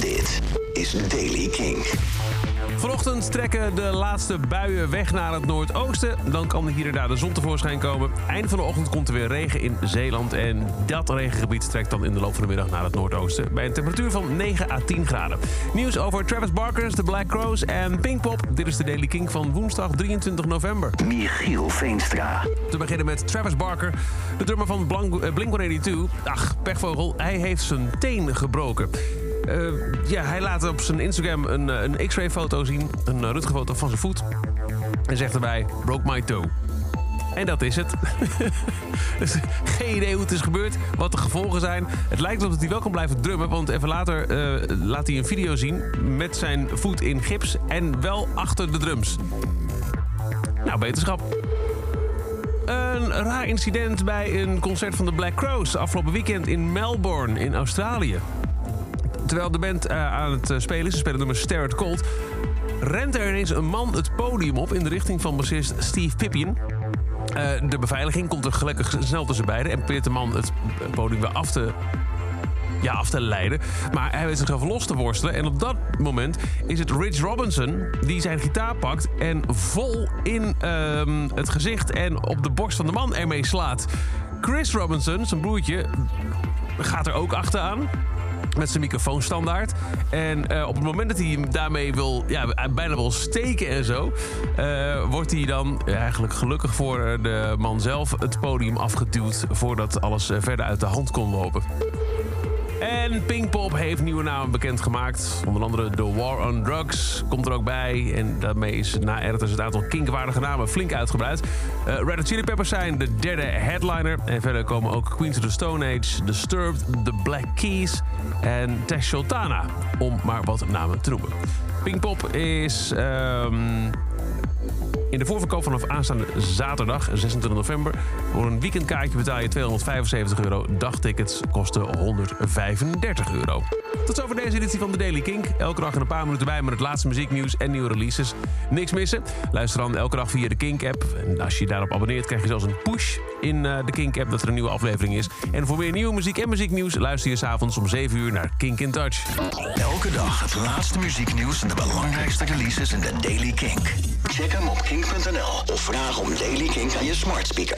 Dit is Daily King. Vanochtend trekken de laatste buien weg naar het noordoosten. Dan kan hier en daar de zon tevoorschijn komen. Eind van de ochtend komt er weer regen in Zeeland. En dat regengebied trekt dan in de loop van de middag naar het noordoosten. Bij een temperatuur van 9 à 10 graden. Nieuws over Travis Barkers, de Black Crows en Pinkpop. Dit is de Daily King van woensdag 23 november. Michiel Veenstra. Te beginnen met Travis Barker, de drummer van eh, Blink-182. Ach, pechvogel, hij heeft zijn teen gebroken. Eh, ja, hij laat op zijn Instagram een, eh, een x-ray foto zien. Een uh, foto van zijn voet. En zegt erbij, broke my toe. En dat is het. dus geen idee hoe het is gebeurd, wat de gevolgen zijn. Het lijkt erop dat hij wel kan blijven drummen, want even later eh, laat hij een video zien met zijn voet in gips en wel achter de drums. Nou, beterschap. Een raar incident bij een concert van de Black Crows afgelopen weekend in Melbourne in Australië. Terwijl de band eh, aan het eh, spelen is, ze spelen nummer Stare at Cold... rent er ineens een man het podium op in de richting van bassist Steve Pippian. Eh, de beveiliging komt er gelukkig snel tussen beiden... en probeert de man het podium weer af te, ja, af te leiden. Maar hij weet zichzelf los te worstelen. En op dat moment is het Rich Robinson die zijn gitaar pakt... en vol in ehm, het gezicht en op de borst van de man ermee slaat. Chris Robinson, zijn broertje, gaat er ook achteraan met zijn microfoon standaard. En eh, op het moment dat hij hem daarmee wil, ja, bijna wil steken en zo, eh, wordt hij dan eigenlijk gelukkig voor de man zelf het podium afgeduwd voordat alles eh, verder uit de hand kon lopen. En Pinkpop heeft nieuwe namen bekendgemaakt. Onder andere The War on Drugs komt er ook bij. En daarmee is na Erters het aantal kinkwaardige namen flink uitgebreid. Uh, Red Hot Chili Peppers zijn de derde headliner. En verder komen ook Queens of the Stone Age, Disturbed, The Black Keys en Tesh Sultana. Om maar wat namen te noemen. Pinkpop is... Um, in de voorverkoop vanaf aanstaande zaterdag, 26 november. Voor een weekendkaartje betaal je 275 euro. Dagtickets kosten 135 euro. Tot zover deze editie van de Daily Kink. Elke dag een paar minuten bij met het laatste muzieknieuws en nieuwe releases. Niks missen. Luister dan elke dag via de Kink-app. En als je daarop abonneert, krijg je zelfs een push in de Kink-app dat er een nieuwe aflevering is. En voor meer nieuwe muziek en muzieknieuws luister je s'avonds om 7 uur naar Kink in Touch. Elke dag het laatste muzieknieuws en de belangrijkste releases in de Daily Kink. Check hem op kink.nl of vraag om Daily Kink aan je smart speaker.